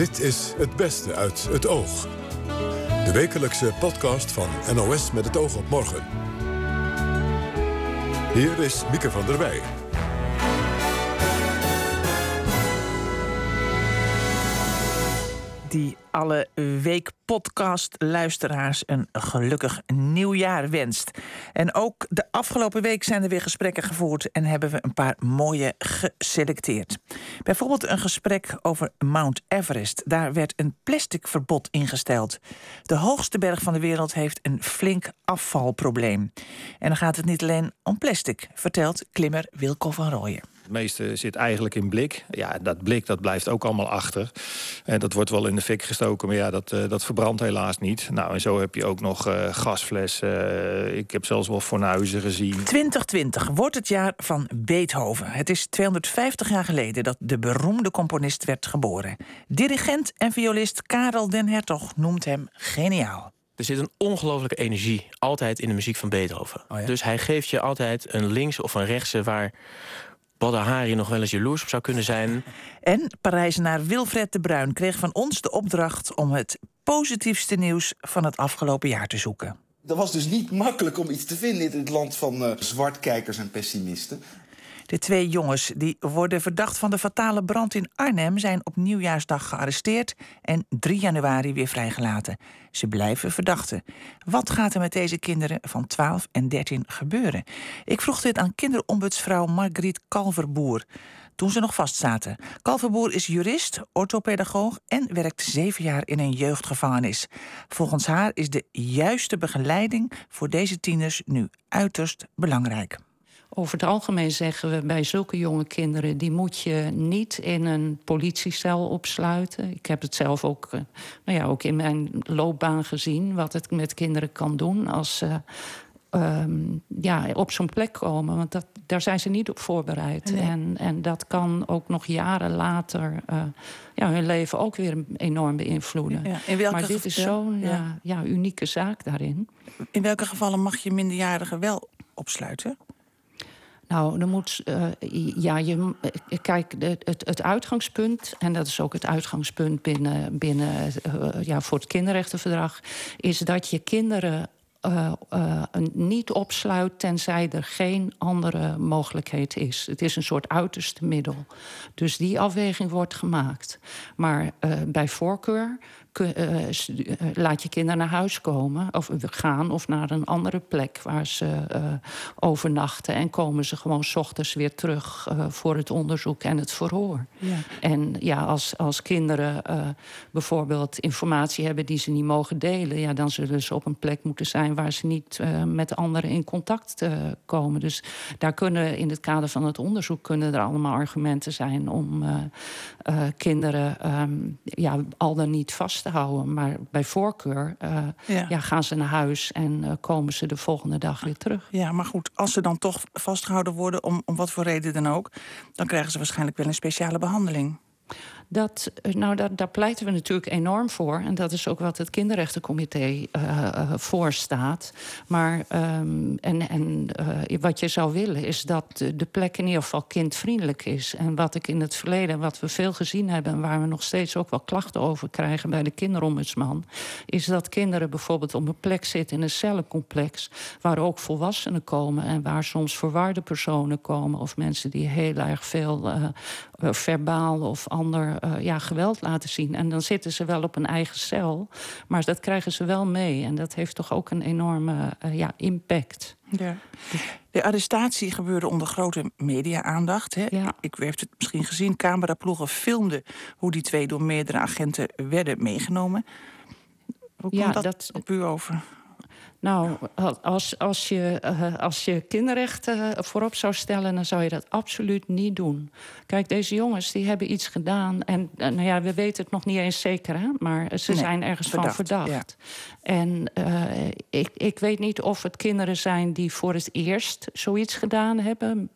Dit is Het Beste uit het Oog. De wekelijkse podcast van NOS met het oog op morgen. Hier is Mieke van der Wij. die alle week podcast luisteraars een gelukkig nieuwjaar wenst. En ook de afgelopen week zijn er weer gesprekken gevoerd en hebben we een paar mooie geselecteerd. Bijvoorbeeld een gesprek over Mount Everest. Daar werd een plastic verbod ingesteld. De hoogste berg van de wereld heeft een flink afvalprobleem. En dan gaat het niet alleen om plastic, vertelt klimmer Wilco van Rooyen. Het meeste zit eigenlijk in blik. Ja, dat blik dat blijft ook allemaal achter. En dat wordt wel in de fik gestoken, maar ja, dat, uh, dat verbrandt helaas niet. Nou, en zo heb je ook nog uh, gasflessen. Uh, ik heb zelfs wel fornuizen gezien. 2020 wordt het jaar van Beethoven. Het is 250 jaar geleden dat de beroemde componist werd geboren. Dirigent en violist Karel den Hertog noemt hem geniaal. Er zit een ongelofelijke energie altijd in de muziek van Beethoven. Oh ja? Dus hij geeft je altijd een links of een rechtse waar Badahari nog wel eens jaloers op zou kunnen zijn. En Parijzenaar Wilfred de Bruin kreeg van ons de opdracht om het positiefste nieuws van het afgelopen jaar te zoeken. Dat was dus niet makkelijk om iets te vinden in het land van uh, zwartkijkers en pessimisten. De twee jongens die worden verdacht van de fatale brand in Arnhem zijn op nieuwjaarsdag gearresteerd en 3 januari weer vrijgelaten. Ze blijven verdachten. Wat gaat er met deze kinderen van 12 en 13 gebeuren? Ik vroeg dit aan kinderombudsvrouw Margriet Kalverboer toen ze nog vastzaten. Kalverboer is jurist, orthopedagoog en werkt zeven jaar in een jeugdgevangenis. Volgens haar is de juiste begeleiding voor deze tieners nu uiterst belangrijk. Over het algemeen zeggen we bij zulke jonge kinderen... die moet je niet in een politiecel opsluiten. Ik heb het zelf ook, uh, nou ja, ook in mijn loopbaan gezien... wat het met kinderen kan doen als ze um, ja, op zo'n plek komen. Want dat, daar zijn ze niet op voorbereid. Nee. En, en dat kan ook nog jaren later uh, ja, hun leven ook weer enorm beïnvloeden. Ja, in welke maar dit is zo'n ja. ja. Ja, unieke zaak daarin. In welke gevallen mag je minderjarigen wel opsluiten? Nou, dan moet. Uh, ja, je, kijk, het, het uitgangspunt, en dat is ook het uitgangspunt binnen, binnen uh, ja, voor het kinderrechtenverdrag, is dat je kinderen niet opsluit tenzij er geen andere mogelijkheid is. Het is een soort uiterste middel. Dus die afweging wordt gemaakt. Maar bij voorkeur laat je kinderen naar huis komen of gaan of naar een andere plek waar ze uh, overnachten en komen ze gewoon s ochtends weer terug uh, voor het onderzoek en het verhoor. Ja. En ja, als, als kinderen bijvoorbeeld informatie hebben die ze niet mogen delen, ja, dan zullen ze op een plek moeten zijn waar ze niet met anderen in contact komen. Dus daar kunnen in het kader van het onderzoek kunnen er allemaal argumenten zijn om kinderen um, ja, al dan niet vast te houden. Maar bij voorkeur uh, ja. ja. gaan ze naar huis en uh, komen ze de volgende dag weer terug. Ja, maar goed, als ze dan toch vastgehouden worden, om, om wat voor reden dan ook, dan krijgen ze waarschijnlijk wel een speciale behandeling. Dat, eh, nou, dat, daar pleiten we natuurlijk enorm voor. En dat is ook wat het kinderrechtencomité uh, uh, voorstaat. Maar um, en, en uh, wat je zou willen is dat de plek in ieder geval kindvriendelijk is. En wat ik in het verleden, wat we veel gezien hebben... en waar we nog steeds ook wel klachten over krijgen bij de kinderombudsman... is dat kinderen bijvoorbeeld op een plek zitten in een cellencomplex... waar ook volwassenen komen en waar soms verwarde personen komen... of mensen die heel erg veel verbaal of ander uh, ja, geweld laten zien. En dan zitten ze wel op een eigen cel, maar dat krijgen ze wel mee. En dat heeft toch ook een enorme uh, ja, impact. Ja. De arrestatie gebeurde onder grote media-aandacht. Ja. Ik heb het misschien gezien. Cameraploegen filmden hoe die twee door meerdere agenten werden meegenomen. Hoe komt ja, dat, dat op u over? Nou, als, als, je, uh, als je kinderrechten voorop zou stellen, dan zou je dat absoluut niet doen. Kijk, deze jongens die hebben iets gedaan. En uh, nou ja, we weten het nog niet eens zeker, hè? maar ze nee, zijn ergens verdacht, van verdacht. Ja. En uh, ik, ik weet niet of het kinderen zijn die voor het eerst zoiets gedaan hebben.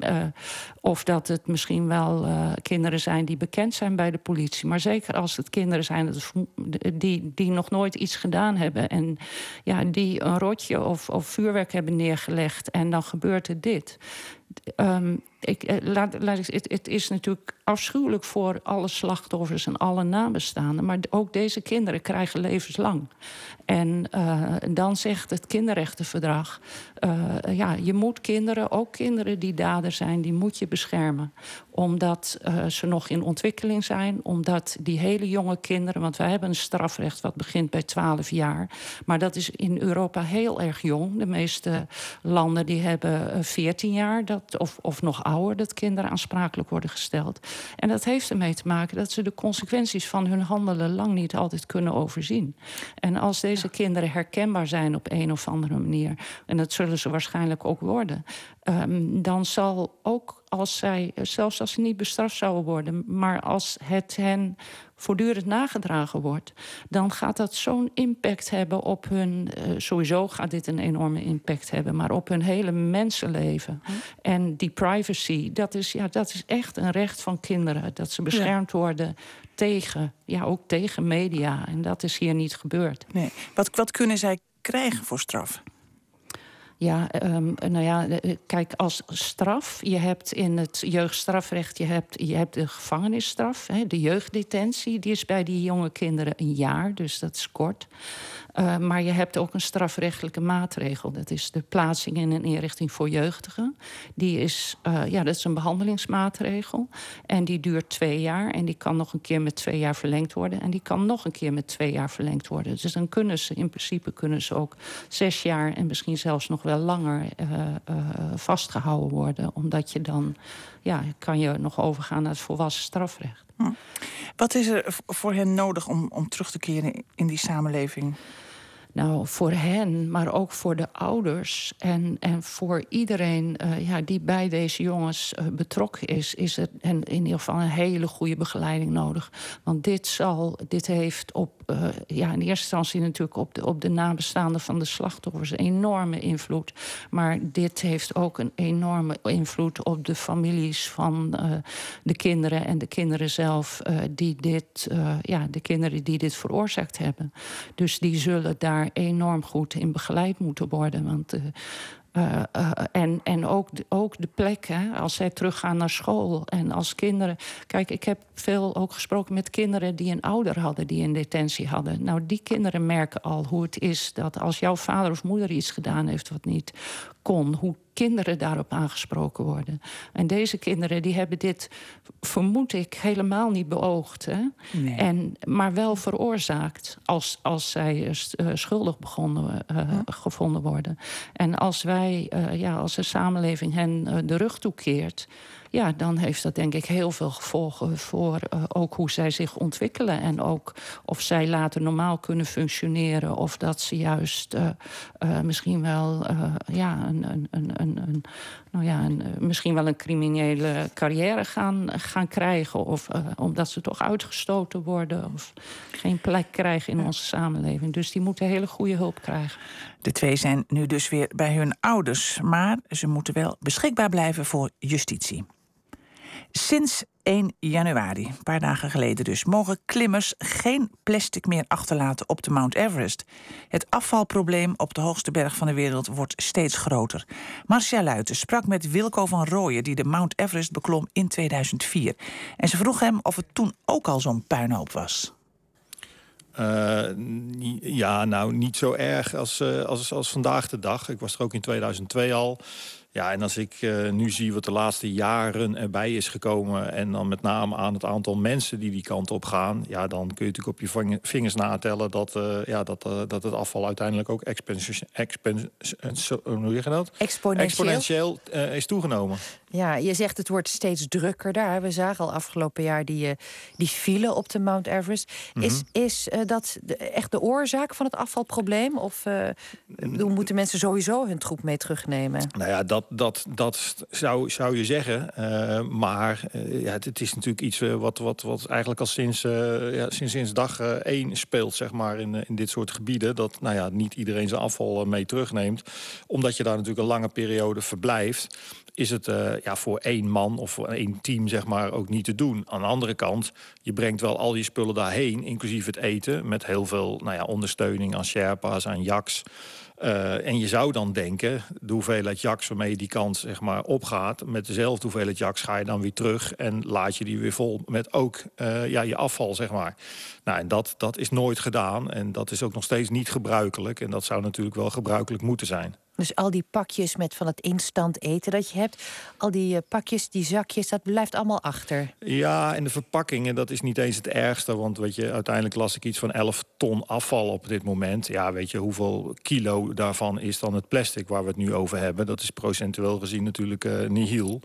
of dat het misschien wel kinderen zijn die bekend zijn bij de politie. Maar zeker als het kinderen zijn die, die nog nooit iets gedaan hebben. En ja, die een of, vuurwerk hebben neergelegd en dan gebeurt er dit. Um, ik, eh, laat, laat ik, het, het, is natuurlijk afschuwelijk voor alle slachtoffers en alle nabestaanden. Maar ook deze kinderen krijgen levenslang. En uh, dan zegt het kinderrechtenverdrag: uh, ja, je moet kinderen, ook kinderen die dader zijn, die moet je beschermen. Omdat uh, ze nog in ontwikkeling zijn, omdat die hele jonge kinderen, want wij hebben een strafrecht wat begint bij 12 jaar. Maar dat is in Europa heel erg jong. De meeste landen die hebben 14 jaar, dat, of, of nog ouder, dat kinderen aansprakelijk worden gesteld. En dat heeft ermee te maken dat ze de consequenties van hun handelen lang niet altijd kunnen overzien. En als deze kinderen herkenbaar zijn op een of andere manier, en dat zullen ze waarschijnlijk ook worden, um, dan zal ook als zij, zelfs als ze niet bestraft zouden worden, maar als het hen voortdurend nagedragen wordt, dan gaat dat zo'n impact hebben op hun. Uh, sowieso gaat dit een enorme impact hebben, maar op hun hele mensenleven. Hm. En die privacy, dat is, ja, dat is echt een recht van kinderen. Dat ze beschermd ja. worden tegen, ja, ook tegen media. En dat is hier niet gebeurd. Nee. Wat, wat kunnen zij krijgen voor straf? Ja, um, nou ja, eh, kijk, als straf, je hebt in het jeugdstrafrecht, je hebt, je hebt de gevangenisstraf, hè, de jeugddetentie, die is bij die jonge kinderen een jaar, dus dat is kort. Uh, maar je hebt ook een strafrechtelijke maatregel. Dat is de plaatsing in een inrichting voor jeugdigen. Die is, uh, ja, dat is een behandelingsmaatregel. En die duurt twee jaar. En die kan nog een keer met twee jaar verlengd worden. En die kan nog een keer met twee jaar verlengd worden. Dus dan kunnen ze, in principe kunnen ze ook zes jaar en misschien zelfs nog wel langer uh, vastgehouden worden. Omdat je dan, ja, kan je nog overgaan naar het volwassen strafrecht. Hm. Wat is er voor hen nodig om, om terug te keren in die samenleving? Nou, voor hen, maar ook voor de ouders en, en voor iedereen uh, ja, die bij deze jongens uh, betrokken is, is er in ieder geval een hele goede begeleiding nodig. Want dit zal, dit heeft op, uh, ja, in eerste instantie natuurlijk op de, op de nabestaanden van de slachtoffers een enorme invloed. Maar dit heeft ook een enorme invloed op de families van de kinderen en de kinderen zelf, die dit, ja, de kinderen die dit veroorzaakt hebben. Dus die zullen daar enorm goed in begeleid moeten worden. Want uh, uh, uh, en en ook, ook de plek, hè, als zij teruggaan naar school en als kinderen. Kijk, ik heb veel ook gesproken met kinderen die een ouder hadden die een detentie hadden. Nou, die kinderen merken al hoe het is dat als jouw vader of moeder iets gedaan heeft wat niet kon, hoe kinderen daarop aangesproken worden. En deze kinderen die hebben dit, vermoed ik, helemaal niet beoogd. Hè? Nee. En, maar wel veroorzaakt als, als zij uh, schuldig begonnen, uh, ja. gevonden worden. En als wij, uh, ja, als de samenleving hen de rug toekeert ja, dan heeft dat denk ik heel veel gevolgen voor uh, ook hoe zij zich ontwikkelen. En ook of zij later normaal kunnen functioneren. Of dat ze juist uh, uh, misschien wel ja, een, een, een, een, nou ja, een, misschien wel een criminele carrière gaan, gaan krijgen. Of omdat ze toch uitgestoten worden. Of geen plek krijgen in onze samenleving. Dus die moeten hele goede hulp krijgen. De twee zijn nu dus weer bij hun ouders. Maar ze moeten wel beschikbaar blijven voor justitie. Sinds 1 januari, een paar dagen geleden dus, mogen klimmers geen plastic meer achterlaten op de Mount Everest. Het afvalprobleem op de hoogste berg van de wereld wordt steeds groter. Marcia Luiten sprak met Wilco van Rooyen, die de Mount Everest beklom in 2004. En ze vroeg hem of het toen ook al zo'n puinhoop was. Uh, ja, nou niet zo erg als, uh, als, als vandaag de dag. Ik was er ook in 2002 al. Ja, en als ik uh, nu zie wat de laatste jaren erbij is gekomen... en dan met name aan het aantal mensen die die kant op gaan... ja, dan kun je natuurlijk op je vingers natellen... dat, uh, ja, dat, uh, dat het afval uiteindelijk ook exponentieel, exponentieel. exponentieel is toegenomen. Ja, je zegt het wordt steeds drukker daar. We zagen al afgelopen jaar die, die file op de Mount Everest. Mm -hmm. Is, is dat de, echt de oorzaak van het afvalprobleem? Of moeten mensen sowieso hun troep mee terugnemen? Nou ja, dat dat, dat, zou, zou je zeggen. Uh, maar uh, ja, het, is natuurlijk iets uh, wat, wat, wat eigenlijk al sinds, ja, sinds, sinds dag één speelt, zeg maar, in, in dit soort gebieden. Dat nou ja, niet iedereen zijn afval mee terugneemt. Omdat je daar natuurlijk een lange periode verblijft. is het ja, voor één man of voor één team zeg maar ook niet te doen. Aan de andere kant, je brengt wel al die spullen daarheen, inclusief het eten, met heel veel nou ja, ondersteuning aan Sherpa's, aan Jaks. Uh, en je zou dan denken, de hoeveelheid jaks waarmee die kant zeg maar, opgaat... met dezelfde hoeveelheid jaks ga je dan weer terug... en laat je die weer vol met ook uh, ja, je afval, zeg maar. Nou, en dat, dat is nooit gedaan en dat is ook nog steeds niet gebruikelijk. En dat zou natuurlijk wel gebruikelijk moeten zijn. Dus al die pakjes met van het instant eten dat je hebt, al die uh, pakjes, die zakjes, dat blijft allemaal achter. Ja, en de verpakkingen, dat is niet eens het ergste. Want weet je, uiteindelijk las ik iets van 11 ton afval op dit moment. Ja, weet je, hoeveel kilo daarvan is dan het plastic waar we het nu over hebben? Dat is procentueel gezien natuurlijk uh, nihil.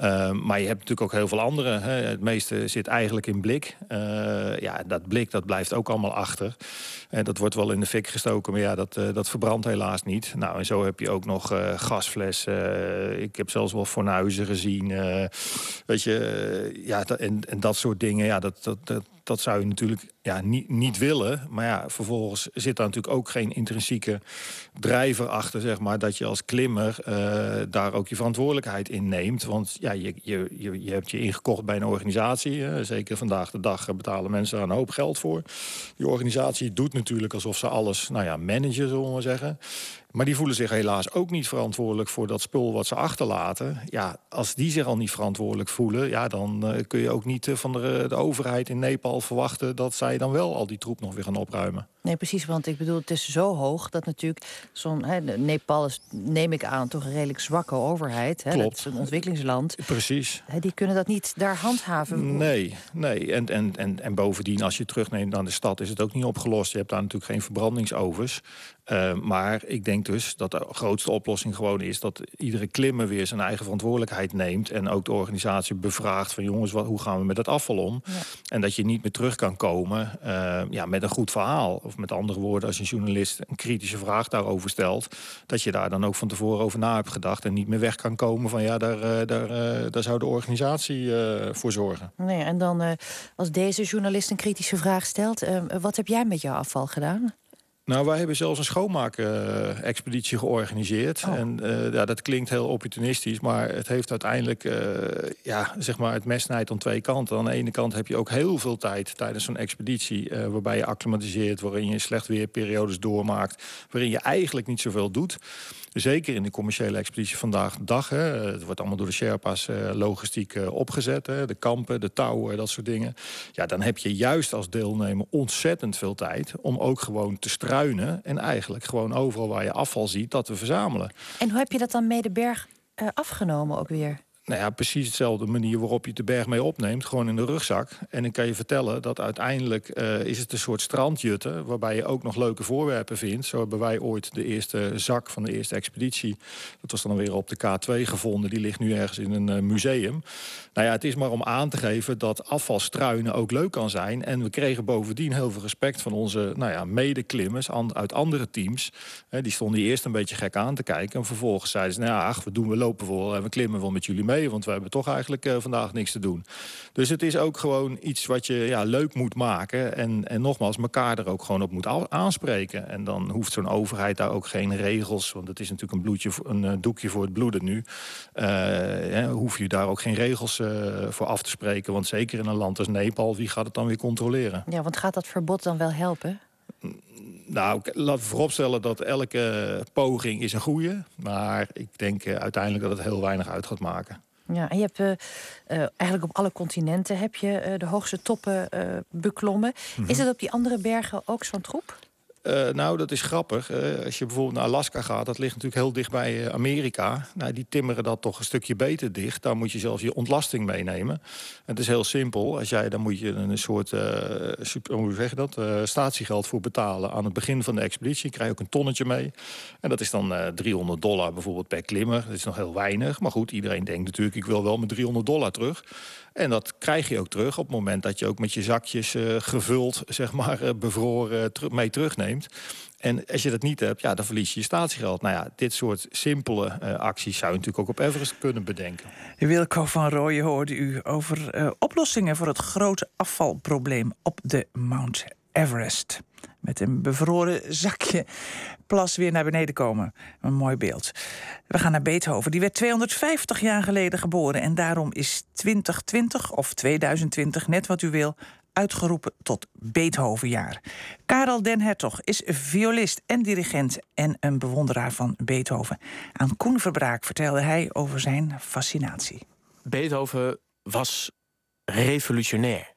Uh, maar je hebt natuurlijk ook heel veel andere. Hè. Het meeste zit eigenlijk in blik. Uh, ja, dat blik dat blijft ook allemaal achter. En dat wordt wel in de fik gestoken, maar ja, dat, dat verbrandt helaas niet. Nou, en zo heb je ook nog uh, gasflessen. Uh, ik heb zelfs wel fornuizen gezien. Uh, weet je, ja, en, en dat soort dingen. Ja, dat, dat, dat, dat zou je natuurlijk ja, niet, niet willen. Maar ja, vervolgens zit daar natuurlijk ook geen intrinsieke drijver achter, zeg maar, dat je als klimmer daar ook je verantwoordelijkheid in neemt. Want ja, je, je, je, je hebt je ingekocht bij een organisatie. zeker vandaag de dag betalen mensen daar een hoop geld voor. Die organisatie doet natuurlijk alsof ze alles, nou ja, managen, zullen we zeggen. Maar die voelen zich helaas ook niet verantwoordelijk voor dat spul wat ze achterlaten. Ja, als die zich al niet verantwoordelijk voelen, ja, dan uh, kun je ook niet uh, van de, de, overheid in Nepal verwachten dat zij dan wel al die troep nog weer gaan opruimen. Nee, precies, want ik bedoel, het is zo hoog dat natuurlijk zo'n Nepal is, neem ik aan, toch een redelijk zwakke overheid. Hè? Klopt. Dat is een ontwikkelingsland. Precies. Hè, die kunnen dat niet daar handhaven. Nee, nee. En, en, en, en bovendien, als je terugneemt naar de stad, is het ook niet opgelost. Je hebt daar natuurlijk geen verbrandingsovens. Uh, maar ik denk dus dat de grootste oplossing gewoon is dat iedere klimmer weer zijn eigen verantwoordelijkheid neemt. En ook de organisatie bevraagt van jongens, wat, hoe gaan we met dat afval om? Ja. En dat je niet meer terug kan komen uh, ja, met een goed verhaal. Of met andere woorden, als een journalist een kritische vraag daarover stelt, dat je daar dan ook van tevoren over na hebt gedacht. En niet meer weg kan komen van ja, daar, uh, daar, daar zou de organisatie voor zorgen. Nee, en dan als deze journalist een kritische vraag stelt, wat heb jij met jouw afval gedaan? Nou, wij hebben zelfs een schoonmaak-expeditie georganiseerd. Oh. En uh, ja, dat klinkt heel opportunistisch, maar het heeft uiteindelijk uh, ja, zeg maar het mes snijdt aan twee kanten. Aan de ene kant heb je ook heel veel tijd tijdens zo'n expeditie, uh, waarbij je acclimatiseert, waarin je slecht weerperiodes doormaakt, waarin je eigenlijk niet zoveel doet. Zeker in de commerciële expeditie vandaag de dag. Hè. Het wordt allemaal door de Sherpa's uh, logistiek uh, opgezet. Hè. De kampen, de touwen, dat soort dingen. Ja, dan heb je juist als deelnemer ontzettend veel tijd om ook gewoon te struinen. En eigenlijk gewoon overal waar je afval ziet, dat te verzamelen. En hoe heb je dat dan mee de berg uh, afgenomen ook weer? Nou ja, precies hetzelfde manier waarop je de berg mee opneemt. Gewoon in de rugzak. En ik kan je vertellen dat uiteindelijk uh, is het een soort strandjutten... waarbij je ook nog leuke voorwerpen vindt. Zo hebben wij ooit de eerste zak van de eerste expeditie... dat was dan weer op de K2 gevonden. Die ligt nu ergens in een uh, museum. Nou ja, het is maar om aan te geven dat afvalstruinen ook leuk kan zijn. En we kregen bovendien heel veel respect van onze nou ja, medeklimmers... uit andere teams. He, die stonden eerst een beetje gek aan te kijken. En vervolgens zeiden ze, nou ja, ach, we doen we lopen voor en we klimmen wel met jullie mee want we hebben toch eigenlijk uh, vandaag niks te doen. Dus het is ook gewoon iets wat je ja, leuk moet maken. En, en nogmaals, elkaar er ook gewoon op moet aanspreken. En dan hoeft zo'n overheid daar ook geen regels... want het is natuurlijk een, bloedje, een uh, doekje voor het bloeden nu. Uh, hoef je daar ook geen regels voor af te spreken. Want zeker in een land als Nepal, wie gaat het dan weer controleren? Ja, want gaat dat verbod dan wel helpen? Nou, laten we vooropstellen dat elke poging is een goede. Maar ik denk uiteindelijk dat het heel weinig uit gaat maken. Ja, en je hebt uh, uh, eigenlijk op alle continenten heb je uh, de hoogste toppen beklommen. Mm -hmm. Is het op die andere bergen ook zo'n troep? Uh, nou, dat is grappig. Als je bijvoorbeeld naar Alaska gaat, dat ligt natuurlijk heel dicht bij uh, Amerika. Nou, die timmeren dat toch een stukje beter dicht. Daar moet je zelfs je ontlasting meenemen. het is heel simpel. Als jij, dan moet je een soort, super, hoe zeg je dat, statiegeld voor betalen aan het begin van de expeditie. krijg je ook een tonnetje mee. En dat is dan 300 dollar bijvoorbeeld per klimmer. Dat is nog heel weinig. Maar goed, iedereen denkt natuurlijk, ik wil wel mijn 300 dollar terug. En dat krijg je ook terug op het moment dat je ook met je zakjes uh, gevuld, zeg maar, uh, bevroren ter mee terugneemt. En als je dat niet hebt, ja, dan verlies je je statiegeld. Nou ja, dit soort simpele acties zou je natuurlijk ook op Everest kunnen bedenken. Wilco van Rooyen hoorde u over oplossingen voor het grote afvalprobleem op de Mount Everest. Met een bevroren zakje plas weer naar beneden komen. Een mooi beeld. We gaan naar Beethoven. Die werd 250 jaar geleden geboren. En daarom is 2020 of 2020, net wat u wil, uitgeroepen tot Beethovenjaar. Karel Den Hertog is violist en dirigent en een bewonderaar van Beethoven. Aan Koen Verbraak vertelde hij over zijn fascinatie. Beethoven was revolutionair.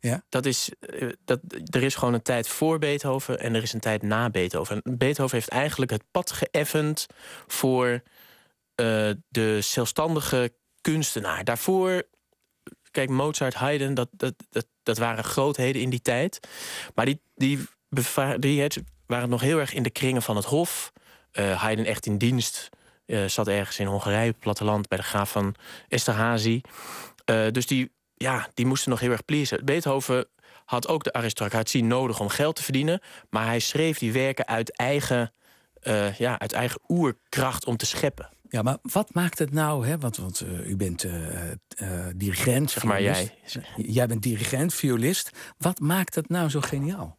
Ja? Dat is, eh, dat, er is gewoon een tijd voor Beethoven en er is een tijd na Beethoven. En Beethoven heeft eigenlijk het pad geëffend voor uh, de zelfstandige kunstenaar. Daarvoor, kijk, Mozart, Haydn, dat, dat, dat, dat waren grootheden in die tijd. Maar die, die, die waren nog heel erg in de kringen van het Hof. Uh, Haydn echt in dienst. Zat ergens in Hongarije, platteland, bij de graaf van Esterhazy. Dus die ja, die moesten nog heel erg pleasen. Beethoven had ook de aristocratie nodig om geld te verdienen. Maar hij schreef die werken uit eigen, uh, ja, uit eigen oerkracht om te scheppen. Ja, maar wat maakt het nou, hè? Want, want uh, u bent uh, dirigent. Zeg maar jij. Jij bent dirigent, violist. Wat maakt het nou zo geniaal?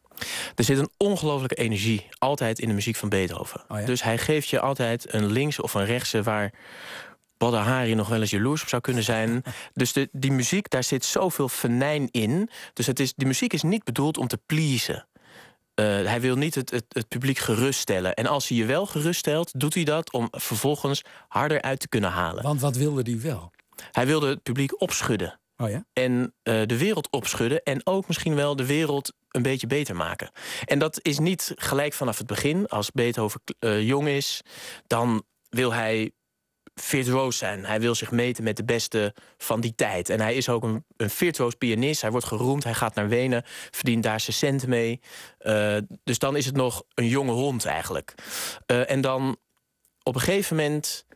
Er zit een ongelofelijke energie altijd in de muziek van Beethoven. Oh ja? Dus hij geeft je altijd een linkse of een rechtse waar Badr Hari nog wel eens jaloers op zou kunnen zijn. Dus de, die muziek, daar zit zoveel venijn in. Dus het is, die muziek is niet bedoeld om te pleasen. Uh, hij wil niet het, het, het, publiek geruststellen. En als hij je wel geruststelt, doet hij dat om vervolgens harder uit te kunnen halen. Want wat wilde hij wel? Hij wilde het publiek opschudden. Oh ja? En uh, de wereld opschudden. En ook misschien wel de wereld een beetje beter maken. En dat is niet gelijk vanaf het begin. Als Beethoven uh, jong is, dan wil hij virtuoos zijn. Hij wil zich meten met de beste van die tijd. En hij is ook een, een virtuoos pianist. Hij wordt geroemd, hij gaat naar Wenen, verdient daar zijn centen mee. Uh, dus dan is het nog een jonge hond eigenlijk. Uh, en dan op een gegeven moment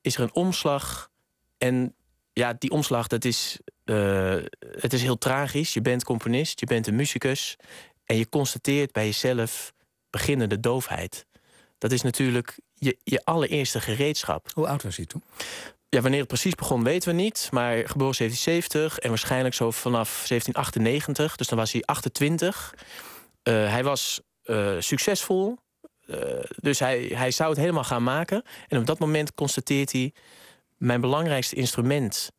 is er een omslag. En ja, die omslag, dat is, uh, het is heel tragisch. Je bent componist, je bent een muzikus. En je constateert bij jezelf beginnende doofheid. Dat is natuurlijk je, je allereerste gereedschap. Hoe oud was hij toen? Ja, wanneer het precies begon weten we niet. Maar geboren 1770 en waarschijnlijk zo vanaf 1798. Dus dan was hij 28. Uh, hij was uh, succesvol. Uh, dus hij, hij zou het helemaal gaan maken. En op dat moment constateert hij... mijn belangrijkste instrument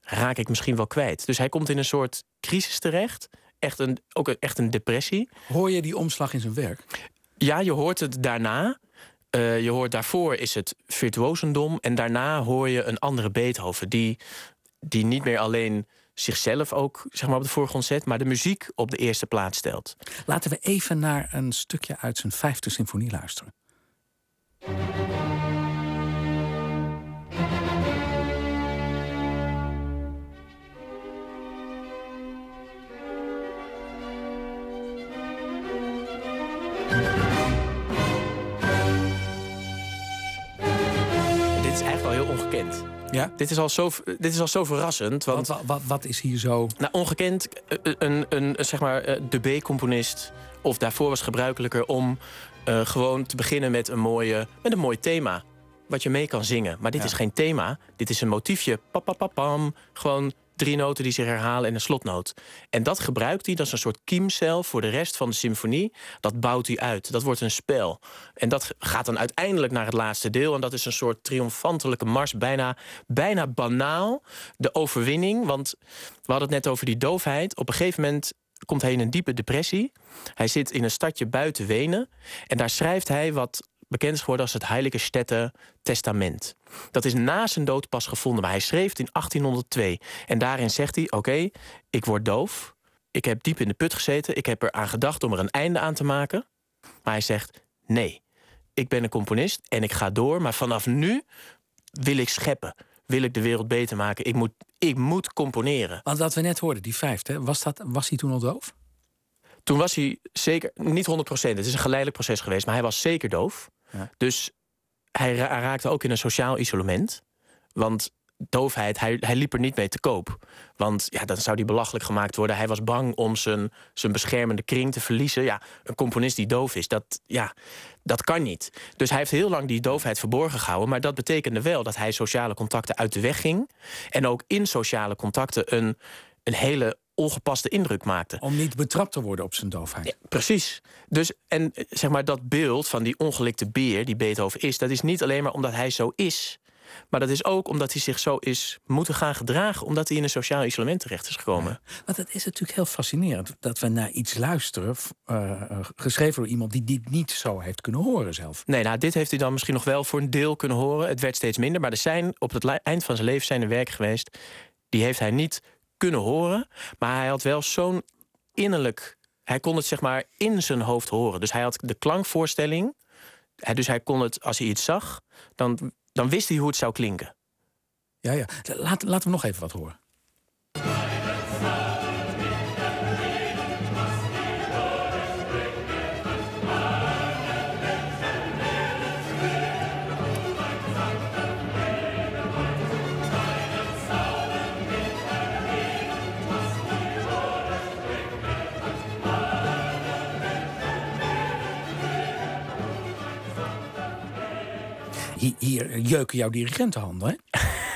raak ik misschien wel kwijt. Dus hij komt in een soort crisis terecht. Echt een, ook echt een depressie. Hoor je die omslag in zijn werk? Ja, je hoort het daarna. Uh, je hoort daarvoor is het virtuosendom. En daarna hoor je een andere Beethoven. Die, die niet meer alleen zichzelf ook zeg maar, op de voorgrond zet... maar de muziek op de eerste plaats stelt. Laten we even naar een stukje uit zijn vijfde symfonie luisteren. Ongekend. Ja? Dit is al zo, dit is al zo verrassend. Want, wat, wat, wat is hier zo... Nou, ongekend, een, een, een zeg maar, de B-componist... of daarvoor was gebruikelijker om uh, gewoon te beginnen met een, mooie, met een mooi thema. Wat je mee kan zingen. Maar dit Ja. is geen thema. Dit is een motiefje. Papapapam. Gewoon drie noten die zich herhalen en een slotnoot. En dat gebruikt hij, dat is een soort kiemcel voor de rest van de symfonie. Dat bouwt hij uit. Dat wordt een spel. En dat gaat dan uiteindelijk naar het laatste deel. En dat is een soort triomfantelijke mars. Bijna, bijna banaal. De overwinning. Want we hadden het net over die doofheid. Op een gegeven moment komt hij in een diepe depressie. Hij zit in een stadje buiten Wenen. En daar schrijft hij wat bekend is geworden als het Heilige Stette Testament. Dat is na zijn dood pas gevonden, maar hij schreef het in 1802. En daarin zegt hij, oké, ik word doof. Ik heb diep in de put gezeten. Ik heb er aan gedacht om er een einde aan te maken. Maar hij zegt, nee, ik ben een componist en ik ga door. Maar vanaf nu wil ik scheppen. Wil ik de wereld beter maken. Ik moet, ik moet componeren. Want wat we net hoorden, die vijfde, was, dat, was hij toen al doof? Toen was hij zeker, niet 100% Het is een geleidelijk proces geweest, maar hij was zeker doof. Dus hij ra- raakte ook in een sociaal isolement. Want doofheid, hij, hij liep er niet mee te koop. Want ja, dan zou hij belachelijk gemaakt worden. Hij was bang om zijn, zijn beschermende kring te verliezen. Ja, een componist die doof is, dat, ja, dat kan niet. Dus hij heeft heel lang die doofheid verborgen gehouden. Maar dat betekende wel dat hij sociale contacten uit de weg ging. En ook in sociale contacten een, een hele ongepaste indruk maakte. Om niet betrapt te worden op zijn doofheid. Precies. Dus en zeg maar dat beeld van die ongelikte beer die Beethoven is, dat is niet alleen maar omdat hij zo is. Maar dat is ook omdat hij zich zo is moeten gaan gedragen, omdat hij in een sociaal isolement terecht is gekomen. Want het is natuurlijk heel fascinerend dat we naar iets luisteren, eh, geschreven door iemand die dit niet zo heeft kunnen horen zelf. Nee, nou, dit heeft hij dan misschien nog wel voor een deel kunnen horen. Het werd steeds minder. Maar er zijn op het eind van zijn leven zijn er werken geweest. Die heeft hij niet kunnen horen. Maar hij had wel zo'n innerlijk. Hij kon het zeg maar in zijn hoofd horen. Dus hij had de klankvoorstelling. Dus hij kon het, als hij iets zag, dan, dan wist hij hoe het zou klinken. Ja, ja. Laat, laten we nog even wat horen. Hier, hier jeuken jouw dirigentenhanden, hè?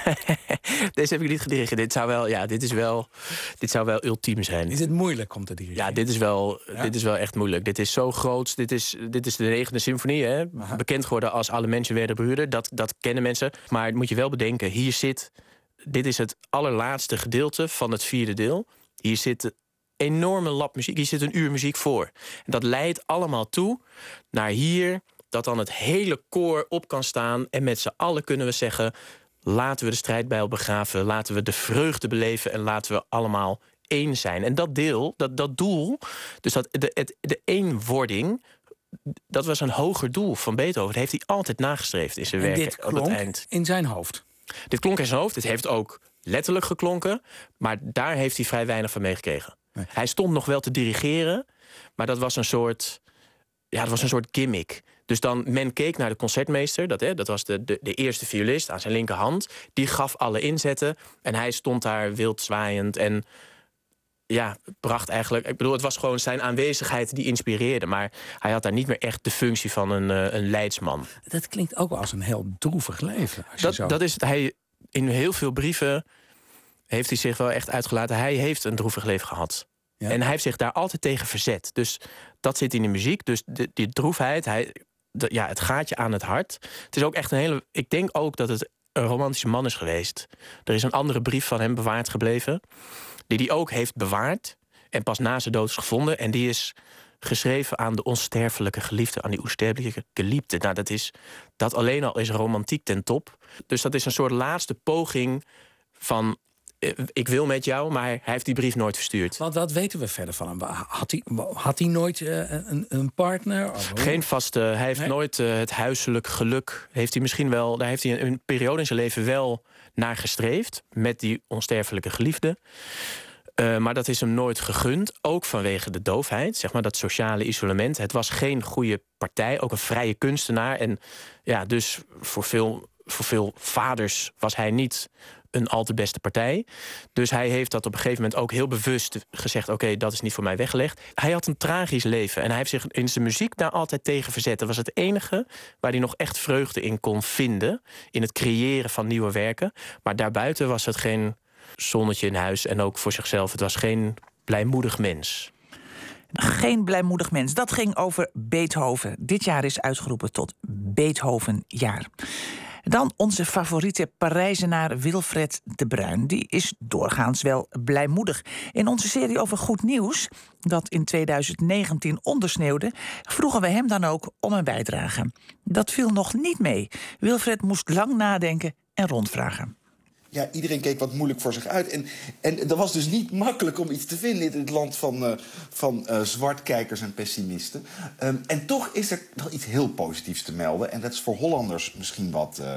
Deze heb ik niet gedirigeerd. Dit zou wel, ja, dit is wel, dit zou wel ultiem zijn. Is het moeilijk om te dirigeren? Ja, dit is wel, dit is wel echt moeilijk. Dit is zo groot. Dit is, dit is de negende symfonie, hè? bekend geworden als Alle mensen werden broeder. Dat, dat kennen mensen. Maar moet je wel bedenken, hier zit, dit is het allerlaatste gedeelte van het vierde deel. Hier zit een enorme lap muziek. Hier zit een uur muziek voor. En dat leidt allemaal toe naar hier, dat dan het hele koor op kan staan. En met z'n allen kunnen we zeggen: laten we de strijdbijl begraven, laten we de vreugde beleven en laten we allemaal één zijn. En dat deel, dat, dat doel, dus dat, de, het, de eenwording, dat was een hoger doel van Beethoven. Dat heeft hij altijd nagestreefd in zijn En werken dit op het klonk eind. in zijn hoofd. Dit klonk in zijn hoofd. Dit heeft ook letterlijk geklonken. Maar daar heeft hij vrij weinig van meegekregen. Hij stond nog wel te dirigeren. Maar dat was een soort. Ja, dat was een soort gimmick. Dus dan, men keek naar de concertmeester. Dat, hè, dat was de, de, de eerste violist aan zijn linkerhand. Die gaf alle inzetten. En hij stond daar wild zwaaiend. En ja, bracht eigenlijk. Ik bedoel, het was gewoon zijn aanwezigheid die inspireerde. Maar hij had daar niet meer echt de functie van een, eh, een leidsman. Dat klinkt ook wel als een heel droevig leven. Als je Dat, zo... dat is het. Hij, in heel veel brieven heeft hij zich wel echt uitgelaten. Hij heeft een droevig leven gehad. Ja. En hij heeft zich daar altijd tegen verzet. Dus dat zit in de muziek. Dus de, die droefheid, hij, ja, het gaat je aan het hart. Het is ook echt een hele. Ik denk ook dat het een romantische man is geweest. Er is een andere brief van hem bewaard gebleven. Die hij ook heeft bewaard. En pas na zijn dood is gevonden. En die is geschreven aan de onsterfelijke geliefde. Aan die onsterfelijke geliefde. Nou, dat, is, dat alleen al is romantiek ten top. Dus dat is een soort laatste poging van. Eh, Ik wil met jou, maar hij heeft die brief nooit verstuurd. Want wat weten we verder van hem? Had hij, had hij nooit eh, een, een partner? Of? Geen vaste. Hij heeft Nee. nooit eh, het huiselijk geluk. Heeft hij misschien wel. Daar heeft hij een, een periode in zijn leven wel naar gestreefd. Met die onsterfelijke geliefde. Maar dat is hem nooit gegund. Ook vanwege de doofheid, zeg maar, dat sociale isolement. Het was geen goede partij, ook een vrije kunstenaar. En ja, dus voor veel, voor veel vaders was hij niet een al te beste partij. Dus hij heeft dat op een gegeven moment ook heel bewust gezegd: Oké, dat is niet voor mij weggelegd. Hij had een tragisch leven en hij heeft zich in zijn muziek daar altijd tegen verzet. Dat was het enige waar hij nog echt vreugde in kon vinden. In het creëren van nieuwe werken. Maar daarbuiten was het geen zonnetje in huis en ook voor zichzelf. Het was geen blijmoedig mens. Geen blijmoedig mens. Dat ging over Beethoven. Dit jaar is uitgeroepen tot Beethovenjaar. Dan onze favoriete Parijzenaar Wilfred de Bruin. Die is doorgaans wel blijmoedig. In onze serie over goed nieuws, dat in 2019 ondersneeuwde, vroegen we hem dan ook om een bijdrage. Dat viel nog niet mee. Wilfred moest lang nadenken en rondvragen. Ja, iedereen keek wat moeilijk voor zich uit. En, en dat was dus niet makkelijk om iets te vinden in het land van, eh, van eh, zwartkijkers en pessimisten. Ehm, en toch is er nog iets heel positiefs te melden. En dat is voor Hollanders misschien wat eh,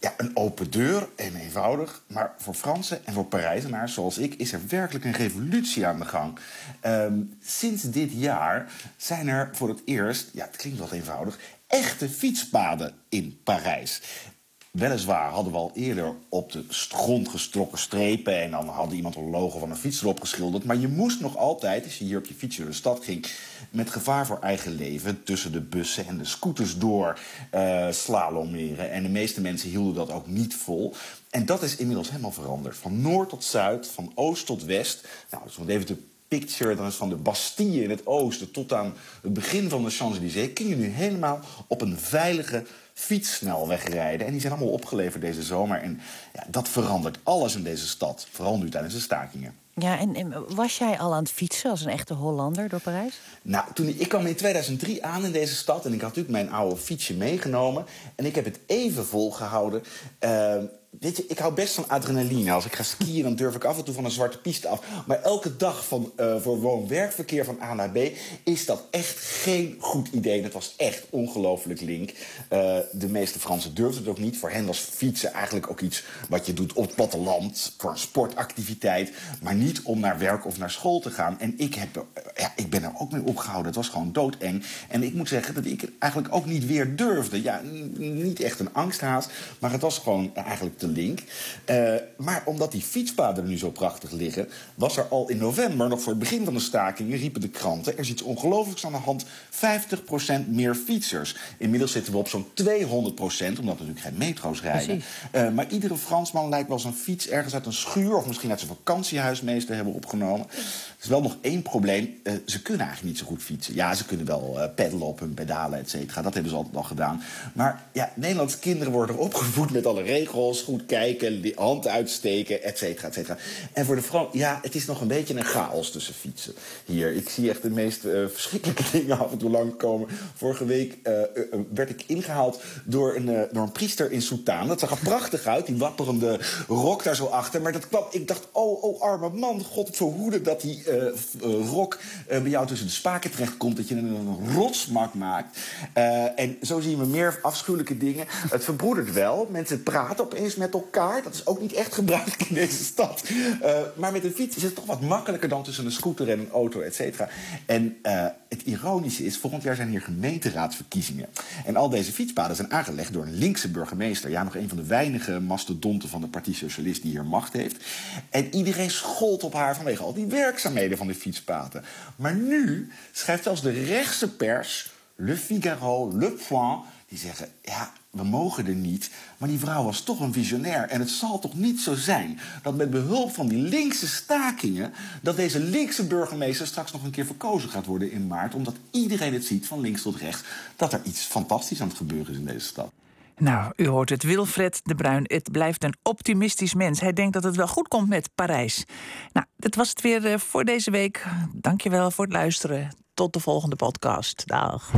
ja, een open deur en eenvoudig. Maar voor Fransen en voor Parijzenaars zoals ik is er werkelijk een revolutie aan de gang. Ehm, sinds dit jaar zijn er voor het eerst, ja, het klinkt wat eenvoudig, echte fietspaden in Parijs. Weliswaar hadden we al eerder op de grond gestrokken strepen... en dan had iemand een logo van een fiets erop geschilderd. Maar je moest nog altijd, als je hier op je fiets door de stad ging... met gevaar voor eigen leven tussen de bussen en de scooters door uh, slalomeren. En de meeste mensen hielden dat ook niet vol. En dat is inmiddels helemaal veranderd. Van noord tot zuid, van oost tot west. Nou, dus even de picture, dan is van de Bastille in het oosten tot aan het begin van de Champs-Élysées, kun je nu helemaal op een veilige fietssnelweg rijden. En die zijn allemaal opgeleverd deze zomer. En ja, dat verandert alles in deze stad, vooral nu tijdens de stakingen. Ja, en, was jij al aan het fietsen als een echte Hollander door Parijs? Nou, toen ik, ik kwam in 2003 aan in deze stad en ik had natuurlijk mijn oude fietsje meegenomen. En ik heb het even volgehouden. Uh, Weet je, ik hou best van adrenaline. Als ik ga skiën, dan durf ik af en toe van een zwarte piste af. Maar elke dag van, uh, voor woon-werkverkeer van A naar B is dat echt geen goed idee. Dat was echt ongelooflijk link. Uh, de meeste Fransen durfden het ook niet. Voor hen was fietsen eigenlijk ook iets wat je doet op het platteland. Voor een sportactiviteit. Maar niet om naar werk of naar school te gaan. En ik, heb, uh, ja, ik ben er ook mee opgehouden. Het was gewoon doodeng. En ik moet zeggen dat ik het eigenlijk ook niet weer durfde. Ja, niet echt een angsthaas. Maar het was gewoon eigenlijk link. Uh, maar omdat die fietspaden er nu zo prachtig liggen, was er al in november, nog voor het begin van de stakingen, riepen de kranten: er is iets ongelooflijks aan de hand. 50% meer fietsers. Inmiddels zitten we op zo'n 200%, omdat er natuurlijk geen metro's rijden. Uh, maar iedere Fransman lijkt wel zijn fiets ergens uit een schuur of misschien uit zijn vakantiehuis te hebben opgenomen. Er is wel nog één probleem. Uh, ze kunnen eigenlijk niet zo goed fietsen. Ja, ze kunnen wel peddelen op hun pedalen, et cetera. Dat hebben ze altijd al gedaan. Maar ja, Nederlandse kinderen worden opgevoed met alle regels goed kijken, hand uitsteken, et cetera, et cetera. En voor de vrouw, ja, het is nog een beetje een chaos tussen fietsen hier. Ik zie echt de meest uh, verschrikkelijke dingen af en toe langkomen. Vorige week uh, uh, werd ik ingehaald door een, door een priester in Soutane. Dat zag er prachtig uit, die wapperende rok daar zo achter. Maar dat kwam, ik dacht, oh, oh, arme man, god verhoede dat die rok bij jou tussen de spaken terechtkomt. Dat je een rotsmak maakt. en zo zien we meer afschuwelijke dingen. Het verbroedert wel. Mensen praten opeens met elkaar. Dat is ook niet echt gebruikelijk in deze stad. Uh, maar met een fiets is het toch wat makkelijker dan tussen een scooter en een auto, et cetera. En uh, het ironische is, volgend jaar zijn hier gemeenteraadsverkiezingen. En al deze fietspaden zijn aangelegd door een linkse burgemeester. Ja, nog een van de weinige mastodonten van de Partij Socialist die hier macht heeft. En iedereen schold op haar vanwege al die werkzaamheden van de fietspaden. Maar nu schrijft zelfs de rechtse pers, Le Figaro, Le Point, die zeggen: ja, we mogen er niet. Maar die vrouw was toch een visionair. En het zal toch niet zo zijn dat met behulp van die linkse stakingen... dat deze linkse burgemeester straks nog een keer verkozen gaat worden in maart... omdat iedereen het ziet, van links tot rechts... dat er iets fantastisch aan het gebeuren is in deze stad. Nou, u hoort het, Wilfred de Bruin. Het blijft een optimistisch mens. Hij denkt dat het wel goed komt met Parijs. Nou, dat was het weer eh, voor deze week. Dankjewel voor het luisteren. Tot de volgende podcast. Dag.